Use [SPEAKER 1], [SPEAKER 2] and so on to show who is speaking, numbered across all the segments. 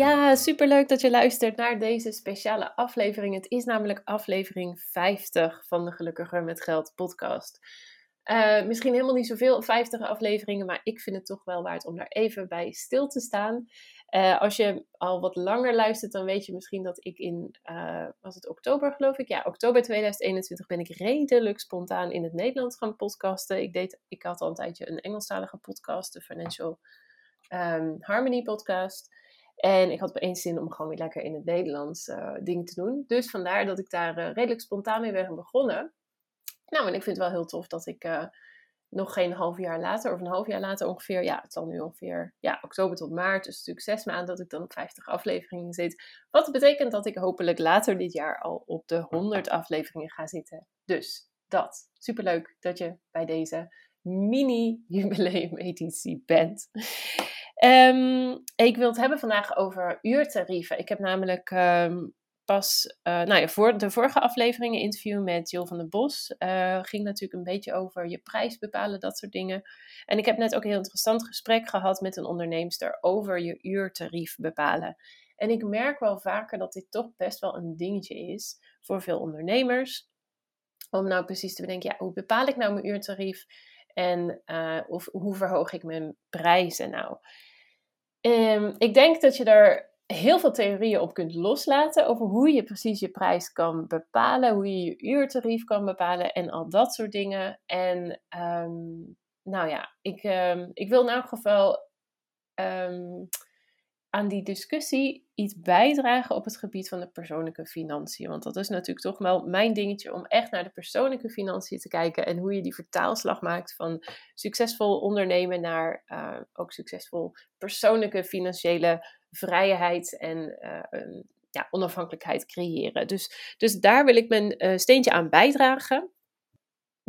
[SPEAKER 1] Ja, superleuk dat je luistert naar deze speciale aflevering. Het is namelijk aflevering 50 van de Gelukkiger met Geld podcast. Uh, misschien helemaal niet zoveel, 50 afleveringen, maar ik vind het toch wel waard om daar even bij stil te staan. Uh, als je al wat langer luistert, dan weet je misschien dat ik in, uh, was het oktober geloof ik? Ja, oktober 2021 ben ik redelijk spontaan in het Nederlands gaan podcasten. Ik, deed, ik had al een tijdje een Engelstalige podcast, de Financial um, Harmony podcast. En ik had opeens zin om gewoon weer lekker in het Nederlands uh, dingen te doen. Dus vandaar dat ik daar uh, redelijk spontaan mee ben begonnen. Nou, en ik vind het wel heel tof dat ik uh, nog geen half jaar later, of een half jaar later ongeveer, ja, het zal nu ongeveer, ja, oktober tot maart, dus natuurlijk zes maanden dat ik dan op 50 afleveringen zit. Wat betekent dat ik hopelijk later dit jaar al op de 100 afleveringen ga zitten. Dus dat. Superleuk dat je bij deze mini-jubileum-editie bent. Um, ik wil het hebben vandaag over uurtarieven. Ik heb namelijk um, pas, uh, nou ja, voor de vorige aflevering een interview met Jill van der Bos. Uh, ging natuurlijk een beetje over je prijs bepalen, dat soort dingen. En ik heb net ook een heel interessant gesprek gehad met een onderneemster over je uurtarief bepalen. En ik merk wel vaker dat dit toch best wel een dingetje is voor veel ondernemers. Om nou precies te bedenken, ja, hoe bepaal ik nou mijn uurtarief? En uh, of hoe verhoog ik mijn prijzen nou? Um, ik denk dat je er heel veel theorieën op kunt loslaten over hoe je precies je prijs kan bepalen, hoe je je uurtarief kan bepalen en al dat soort dingen. En um, nou ja, ik, um, ik wil in elk geval aan die discussie iets bijdragen op het gebied van de persoonlijke financiën. Want dat is natuurlijk toch wel mijn dingetje om echt naar de persoonlijke financiën te kijken en hoe je die vertaalslag maakt van succesvol ondernemen naar uh, ook succesvol persoonlijke financiële vrijheid en uh, ja, onafhankelijkheid creëren. Dus, dus daar wil ik mijn uh, steentje aan bijdragen.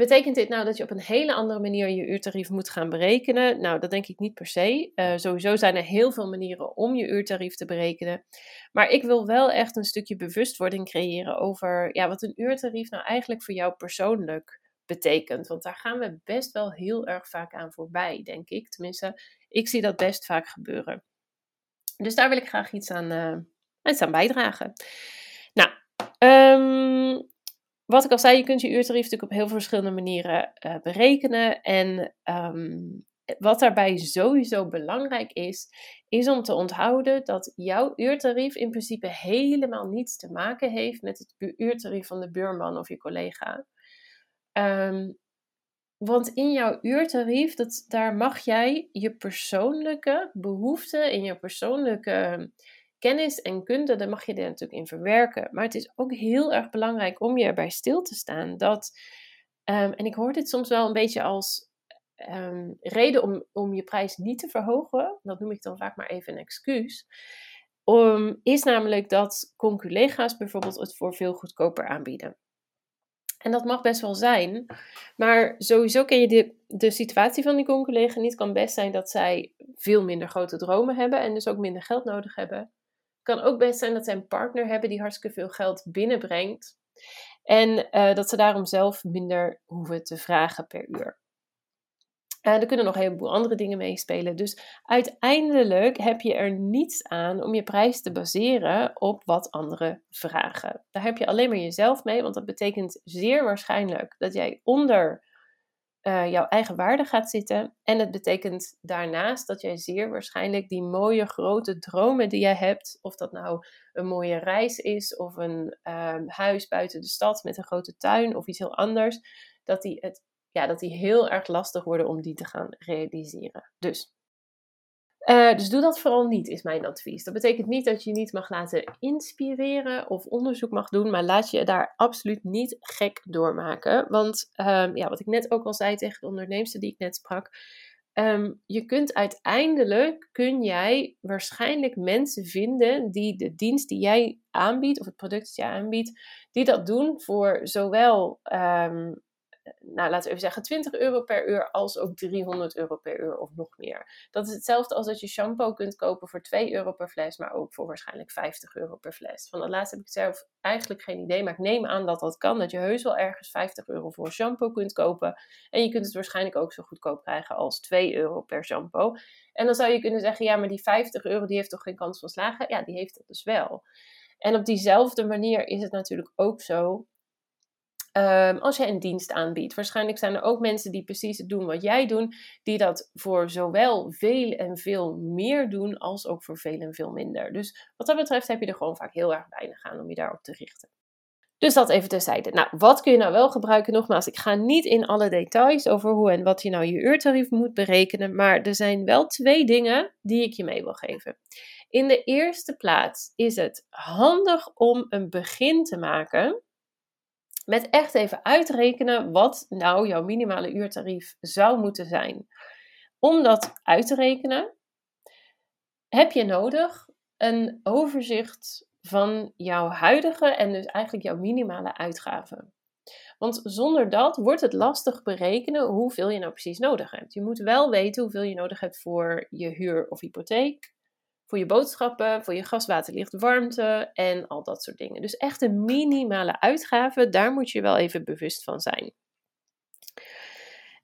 [SPEAKER 1] Betekent dit nou dat je op een hele andere manier je uurtarief moet gaan berekenen? Nou, dat denk ik niet per se. Uh, sowieso zijn er heel veel manieren om je uurtarief te berekenen. Maar ik wil wel echt een stukje bewustwording creëren over ja, wat een uurtarief nou eigenlijk voor jou persoonlijk betekent. Want daar gaan we best wel heel erg vaak aan voorbij, denk ik. Tenminste, ik zie dat best vaak gebeuren. Dus daar wil ik graag iets aan, uh, iets aan bijdragen. Nou, um, wat ik al zei, je kunt je uurtarief natuurlijk op heel verschillende manieren uh, berekenen. En um, wat daarbij sowieso belangrijk is, is om te onthouden dat jouw uurtarief in principe helemaal niets te maken heeft met het uurtarief van de buurman of je collega. Um, want in jouw uurtarief, dat, daar mag jij je persoonlijke behoeften en je persoonlijke kennis en kunde, daar mag je er natuurlijk in verwerken. Maar het is ook heel erg belangrijk om je erbij stil te staan dat, um, en ik hoor dit soms wel een beetje als um, reden om, om je prijs niet te verhogen, dat noem ik dan vaak maar even een excuus, is namelijk dat conculega's bijvoorbeeld het voor veel goedkoper aanbieden. En dat mag best wel zijn. Maar sowieso ken je de, de situatie van die conculega niet. Het kan best zijn dat zij veel minder grote dromen hebben en dus ook minder geld nodig hebben kan ook best zijn dat zij een partner hebben die hartstikke veel geld binnenbrengt. En uh, dat ze daarom zelf minder hoeven te vragen per uur. Uh, er kunnen nog een heleboel andere dingen meespelen. Dus uiteindelijk heb je er niets aan om je prijs te baseren op wat anderen vragen. Daar heb je alleen maar jezelf mee, want dat betekent zeer waarschijnlijk dat jij onder uh, jouw eigen waarde gaat zitten. En het betekent daarnaast dat jij zeer waarschijnlijk die mooie grote dromen die jij hebt, of dat nou een mooie reis is of een um, huis buiten de stad met een grote tuin of iets heel anders, dat die, het, ja, dat die heel erg lastig worden om die te gaan realiseren. Dus Eh, dus doe dat vooral niet, is mijn advies. Dat betekent niet dat je je niet mag laten inspireren of onderzoek mag doen, maar laat je daar absoluut niet gek doormaken. Want ehm, ja, wat ik net ook al zei tegen de onderneemster die ik net sprak, ehm, je kunt uiteindelijk, kun jij waarschijnlijk mensen vinden die de dienst die jij aanbiedt, of het product dat jij aanbiedt, die dat doen voor zowel ehm, nou laten we even zeggen, 20 euro per uur als ook 300 euro per uur of nog meer. Dat is hetzelfde als dat je shampoo kunt kopen voor 2 euro per fles, maar ook voor waarschijnlijk 50 euro per fles. Van dat laatste heb ik zelf eigenlijk geen idee, maar ik neem aan dat dat kan. Dat je heus wel ergens 50 euro voor shampoo kunt kopen. En je kunt het waarschijnlijk ook zo goedkoop krijgen als 2 euro per shampoo. En dan zou je kunnen zeggen, ja, maar die 50 euro die heeft toch geen kans van slagen? Ja, die heeft dat dus wel. En op diezelfde manier is het natuurlijk ook zo Ehm, als jij een dienst aanbiedt. Waarschijnlijk zijn er ook mensen die precies het doen wat jij doet, die dat voor zowel veel en veel meer doen, als ook voor veel en veel minder. Dus wat dat betreft heb je er gewoon vaak heel erg weinig aan om je daarop te richten. Dus dat even terzijde. Nou, wat kun je nou wel gebruiken? Nogmaals, ik ga niet in alle details over hoe en wat je nou je uurtarief moet berekenen, maar er zijn wel twee dingen die ik je mee wil geven. In de eerste plaats is het handig om een begin te maken met echt even uitrekenen wat nou jouw minimale uurtarief zou moeten zijn. Om dat uit te rekenen heb je nodig een overzicht van jouw huidige en dus eigenlijk jouw minimale uitgaven. Want zonder dat wordt het lastig berekenen hoeveel je nou precies nodig hebt. Je moet wel weten hoeveel je nodig hebt voor je huur of hypotheek, voor je boodschappen, voor je gas, water, licht, warmte en al dat soort dingen. Dus echt een minimale uitgave, daar moet je wel even bewust van zijn.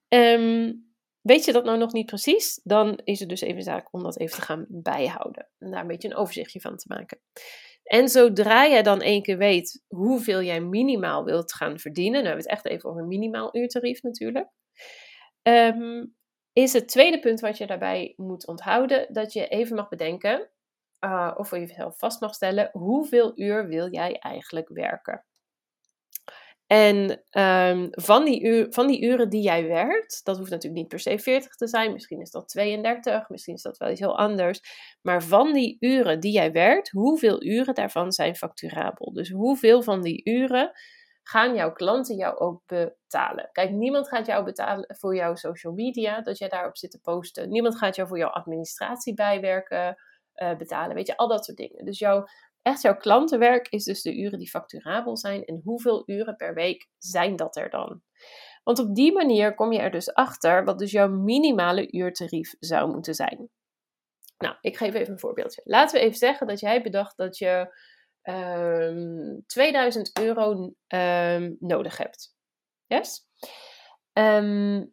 [SPEAKER 1] Ehm, weet je dat nou nog niet precies? Dan is het dus even zaak om dat even te gaan bijhouden. En daar een beetje een overzichtje van te maken. En zodra jij dan één keer weet hoeveel jij minimaal wilt gaan verdienen, nou hebben we het echt even over een minimaal uurtarief natuurlijk. Um, is het tweede punt wat je daarbij moet onthouden dat je even mag bedenken, uh, of voor jezelf vast mag stellen, hoeveel uur wil jij eigenlijk werken? En um, van, die uur, van die uren die jij werkt, dat hoeft natuurlijk niet per se 40 te zijn, misschien is dat 32, misschien is dat wel iets heel anders. Maar van die uren die jij werkt, hoeveel uren daarvan zijn facturabel? Dus hoeveel van die uren gaan jouw klanten jou ook betalen. Kijk, niemand gaat jou betalen voor jouw social media, dat jij daarop zit te posten. Niemand gaat jou voor jouw administratie bijwerken uh, betalen. Weet je, al dat soort dingen. Dus jouw, echt jouw klantenwerk is dus de uren die facturabel zijn. En hoeveel uren per week zijn dat er dan? Want op die manier kom je er dus achter wat dus jouw minimale uurtarief zou moeten zijn. Nou, ik geef even een voorbeeldje. Laten we even zeggen dat jij bedacht dat je 2000 ehm, euro um, nodig hebt. Yes? Ehm,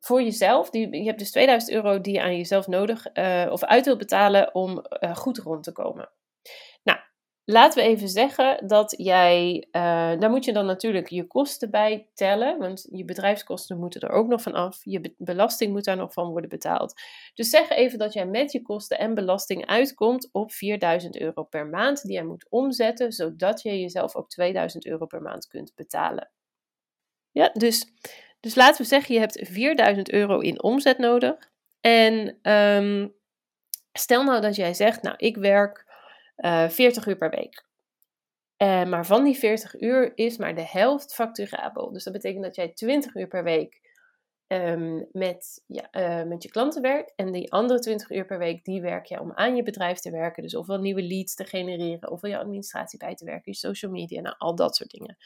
[SPEAKER 1] voor jezelf, die, je hebt dus 2000 euro die je aan jezelf nodig uh, of uit wilt betalen om uh, goed rond te komen. Laten we even zeggen dat jij, uh, daar moet je dan natuurlijk je kosten bij tellen, want je bedrijfskosten moeten er ook nog van af. Je belasting moet daar nog van worden betaald. Dus zeg even dat jij met je kosten en belasting uitkomt op 4000 euro per maand die jij moet omzetten, zodat je jezelf ook 2000 euro per maand kunt betalen. Ja, dus, dus laten we zeggen je hebt 4000 euro in omzet nodig. En um, stel nou dat jij zegt, nou ik werk 40 eh, uur per week. Uh, maar van die 40 uur is maar de helft facturabel. Dus dat betekent dat jij 20 uur per week um, met, ja, uh, met je klanten werkt. En die andere 20 uur per week, die werk je om aan je bedrijf te werken. Dus ofwel nieuwe leads te genereren, ofwel je administratie bij te werken, je social media, nou, al dat soort dingen.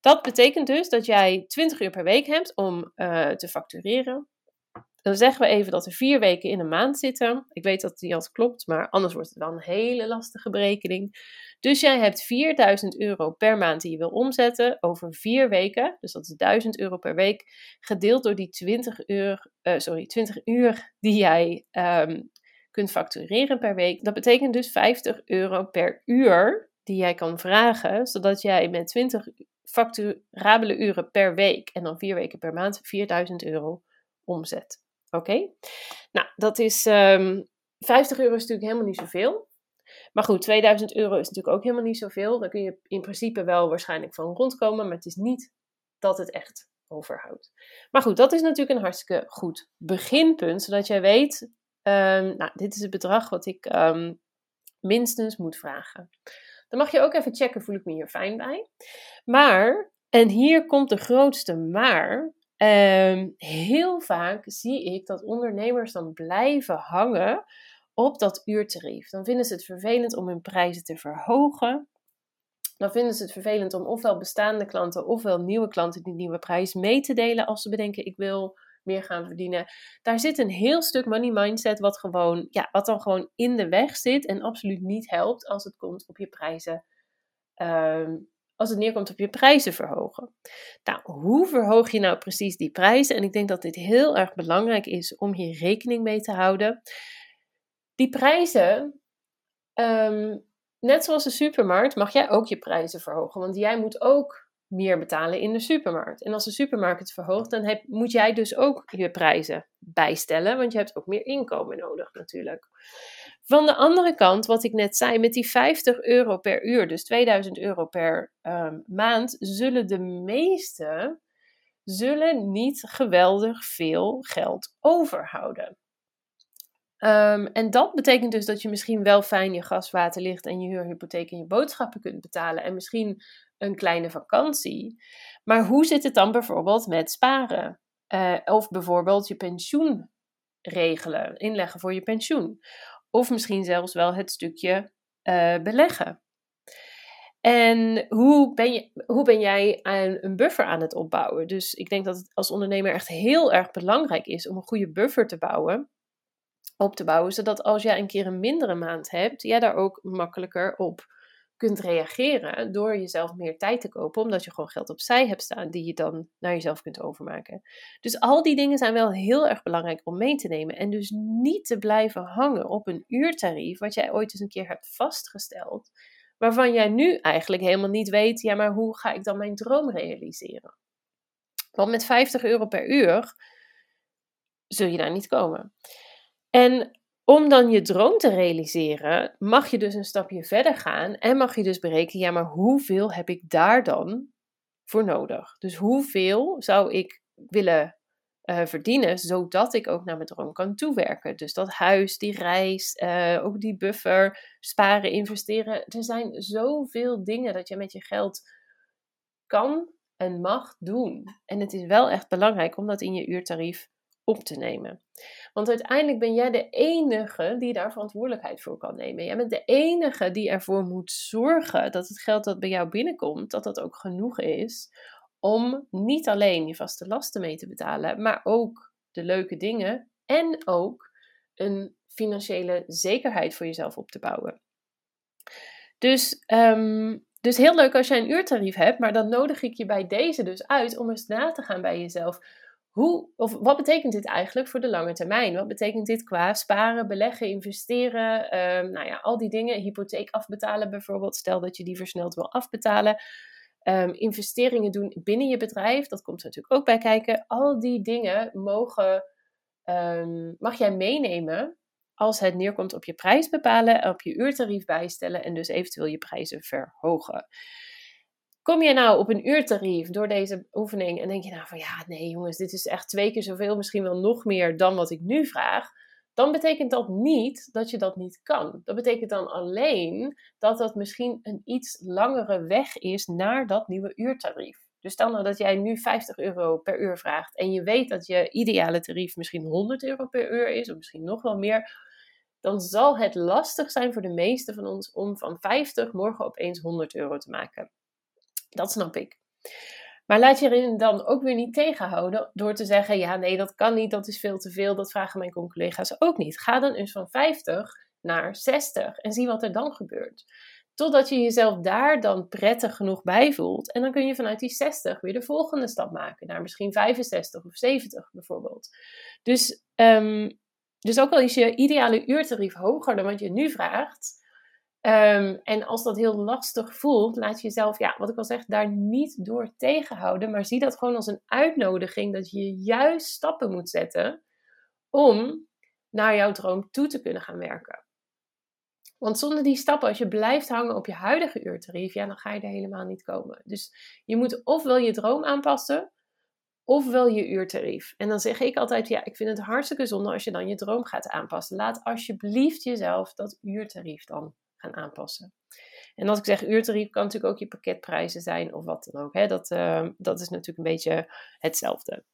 [SPEAKER 1] Dat betekent dus dat jij 20 uur per week hebt om te factureren. Dan zeggen we even dat er vier weken in een maand zitten. Ik weet dat die altijd klopt, maar anders wordt het wel een hele lastige berekening. Dus jij hebt 4000 euro per maand die je wil omzetten over vier weken. Dus dat is 1000 euro per week. Gedeeld door die 20 uur, uh, sorry, 20 uur die jij um, kunt factureren per week. Dat betekent dus 50 euro per uur die jij kan vragen. Zodat jij met 20 facturabele uren per week en dan vier weken per maand 4000 euro omzet. Oké? Nou, dat is. Um, ehm, 50 euro is natuurlijk helemaal niet zoveel. Maar goed, 2000 euro is natuurlijk ook helemaal niet zoveel. Daar kun je in principe wel waarschijnlijk van rondkomen, maar het is niet dat het echt overhoudt. Maar goed, dat is natuurlijk een hartstikke goed beginpunt, zodat jij weet Ehm, nou, dit is het bedrag wat ik ehm, minstens moet vragen. Dan mag je ook even checken, voel ik me hier fijn bij. Maar, en hier komt de grootste maar. Ehm, heel vaak zie ik dat ondernemers dan blijven hangen op dat uurtarief. Dan vinden ze het vervelend om hun prijzen te verhogen. Dan vinden ze het vervelend om ofwel bestaande klanten ofwel nieuwe klanten die nieuwe prijs mee te delen als ze bedenken ik wil meer gaan verdienen. Daar zit een heel stuk money mindset wat, gewoon, ja, wat dan gewoon in de weg zit en absoluut niet helpt als het komt op je prijzen. Ehm, als het neerkomt op je prijzen verhogen. Nou, hoe verhoog je nou precies die prijzen? En ik denk dat dit heel erg belangrijk is om hier rekening mee te houden. Die prijzen, ehm, net zoals de supermarkt, mag jij ook je prijzen verhogen. Want jij moet ook meer betalen in de supermarkt. En als de supermarkt het verhoogt, dan heb, moet jij dus ook je prijzen bijstellen, want je hebt ook meer inkomen nodig natuurlijk. Van de andere kant, wat ik net zei, met die 50 euro per uur, dus 2000 euro per um, maand, zullen de meesten zullen niet geweldig veel geld overhouden. Um, en dat betekent dus dat je misschien wel fijn je gas, water, licht en je huurhypotheek en je boodschappen kunt betalen. En misschien een kleine vakantie. Maar hoe zit het dan bijvoorbeeld met sparen? Uh, of bijvoorbeeld je pensioen regelen, inleggen voor je pensioen. Of misschien zelfs wel het stukje uh, beleggen. En hoe ben, je, hoe ben jij een, een buffer aan het opbouwen? Dus ik denk dat het als ondernemer echt heel erg belangrijk is om een goede buffer te bouwen op te bouwen, zodat als jij een keer een mindere maand hebt, jij daar ook makkelijker op kunt reageren door jezelf meer tijd te kopen, omdat je gewoon geld opzij hebt staan die je dan naar jezelf kunt overmaken. Dus al die dingen zijn wel heel erg belangrijk om mee te nemen en dus niet te blijven hangen op een uurtarief wat jij ooit eens een keer hebt vastgesteld, waarvan jij nu eigenlijk helemaal niet weet, ja maar hoe ga ik dan mijn droom realiseren? Want met 50 euro per uur zul je daar niet komen. En om dan je droom te realiseren, mag je dus een stapje verder gaan en mag je dus berekenen, ja, maar hoeveel heb ik daar dan voor nodig? Dus hoeveel zou ik willen uh, verdienen, zodat ik ook naar mijn droom kan toewerken? Dus dat huis, die reis, uh, ook die buffer, sparen, investeren. Er zijn zoveel dingen dat je met je geld kan en mag doen. En het is wel echt belangrijk om dat in je uurtarief op te nemen. Want uiteindelijk ben jij de enige die daar verantwoordelijkheid voor kan nemen. Jij bent de enige die ervoor moet zorgen dat het geld dat bij jou binnenkomt, dat dat ook genoeg is om niet alleen je vaste lasten mee te betalen, maar ook de leuke dingen en ook een financiële zekerheid voor jezelf op te bouwen. Dus, um, dus heel leuk als jij een uurtarief hebt, maar dan nodig ik je bij deze dus uit om eens na te gaan bij jezelf hoe, of wat betekent dit eigenlijk voor de lange termijn? Wat betekent dit qua sparen, beleggen, investeren? Um, nou ja, al die dingen. Hypotheek afbetalen bijvoorbeeld. Stel dat je die versneld wil afbetalen. Um, investeringen doen binnen je bedrijf. Dat komt er natuurlijk ook bij kijken. Al die dingen mogen, um, mag jij meenemen als het neerkomt op je prijs bepalen, op je uurtarief bijstellen en dus eventueel je prijzen verhogen. Kom je nou op een uurtarief door deze oefening en denk je nou van ja, nee jongens, dit is echt twee keer zoveel, misschien wel nog meer dan wat ik nu vraag, dan betekent dat niet dat je dat niet kan. Dat betekent dan alleen dat dat misschien een iets langere weg is naar dat nieuwe uurtarief. Dus stel nou dat jij nu 50 euro per uur vraagt en je weet dat je ideale tarief misschien 100 euro per uur is, of misschien nog wel meer, dan zal het lastig zijn voor de meeste van ons om van 50 morgen opeens 100 euro te maken. Dat snap ik. Maar laat je erin dan ook weer niet tegenhouden door te zeggen: ja, nee, dat kan niet, dat is veel te veel. Dat vragen mijn collega's ook niet. Ga dan eens van 50 naar 60 en zie wat er dan gebeurt. Totdat je jezelf daar dan prettig genoeg bij voelt. En dan kun je vanuit die 60 weer de volgende stap maken. Naar misschien 65 of 70 bijvoorbeeld. Dus, um, dus ook al is je ideale uurtarief hoger dan wat je nu vraagt Um, en als dat heel lastig voelt, laat je jezelf, ja, wat ik al zeg, daar niet door tegenhouden. Maar zie dat gewoon als een uitnodiging dat je juist stappen moet zetten om naar jouw droom toe te kunnen gaan werken. Want zonder die stappen, als je blijft hangen op je huidige uurtarief, ja, dan ga je er helemaal niet komen. Dus je moet ofwel je droom aanpassen, ofwel je uurtarief. En dan zeg ik altijd, ja, ik vind het hartstikke zonde als je dan je droom gaat aanpassen. Laat alsjeblieft jezelf dat uurtarief dan aanpassen. En als ik zeg uurtarief, kan natuurlijk ook je pakketprijzen zijn of wat dan ook. Hè? Dat, uh, dat is natuurlijk een beetje hetzelfde.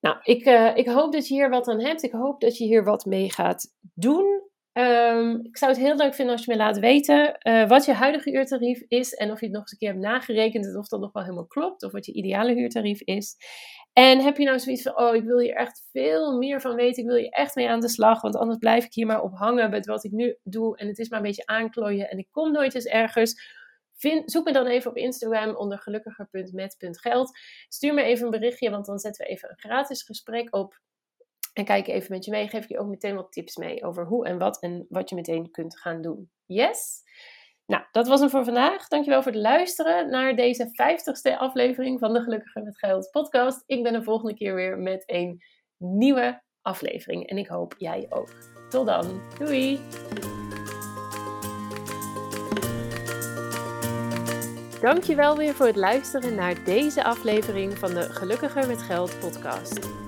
[SPEAKER 1] Nou, ik, uh, ik hoop dat je hier wat aan hebt. Ik hoop dat je hier wat mee gaat doen. Um, ik zou het heel leuk vinden als je me laat weten uh, wat je huidige uurtarief is en of je het nog eens een keer hebt nagerekend en of dat nog wel helemaal klopt of wat je ideale uurtarief is. En heb je nou zoiets van, oh, ik wil hier echt veel meer van weten, ik wil hier echt mee aan de slag, want anders blijf ik hier maar op hangen met wat ik nu doe en het is maar een beetje aanklooien en ik kom nooit eens ergens. Zoek me dan even op Instagram onder gelukkiger.met.geld. Stuur me even een berichtje, want dan zetten we even een gratis gesprek op. En kijk even met je mee. Geef ik je ook meteen wat tips mee over hoe en wat en wat je meteen kunt gaan doen. Yes? Nou, dat was hem voor vandaag. Dankjewel voor het luisteren naar deze 50ste aflevering van de Gelukkiger met Geld podcast. Ik ben de volgende keer weer met een nieuwe aflevering. En ik hoop jij ook. Tot dan. Doei! Dankjewel weer voor het luisteren naar deze aflevering van de Gelukkiger met Geld podcast.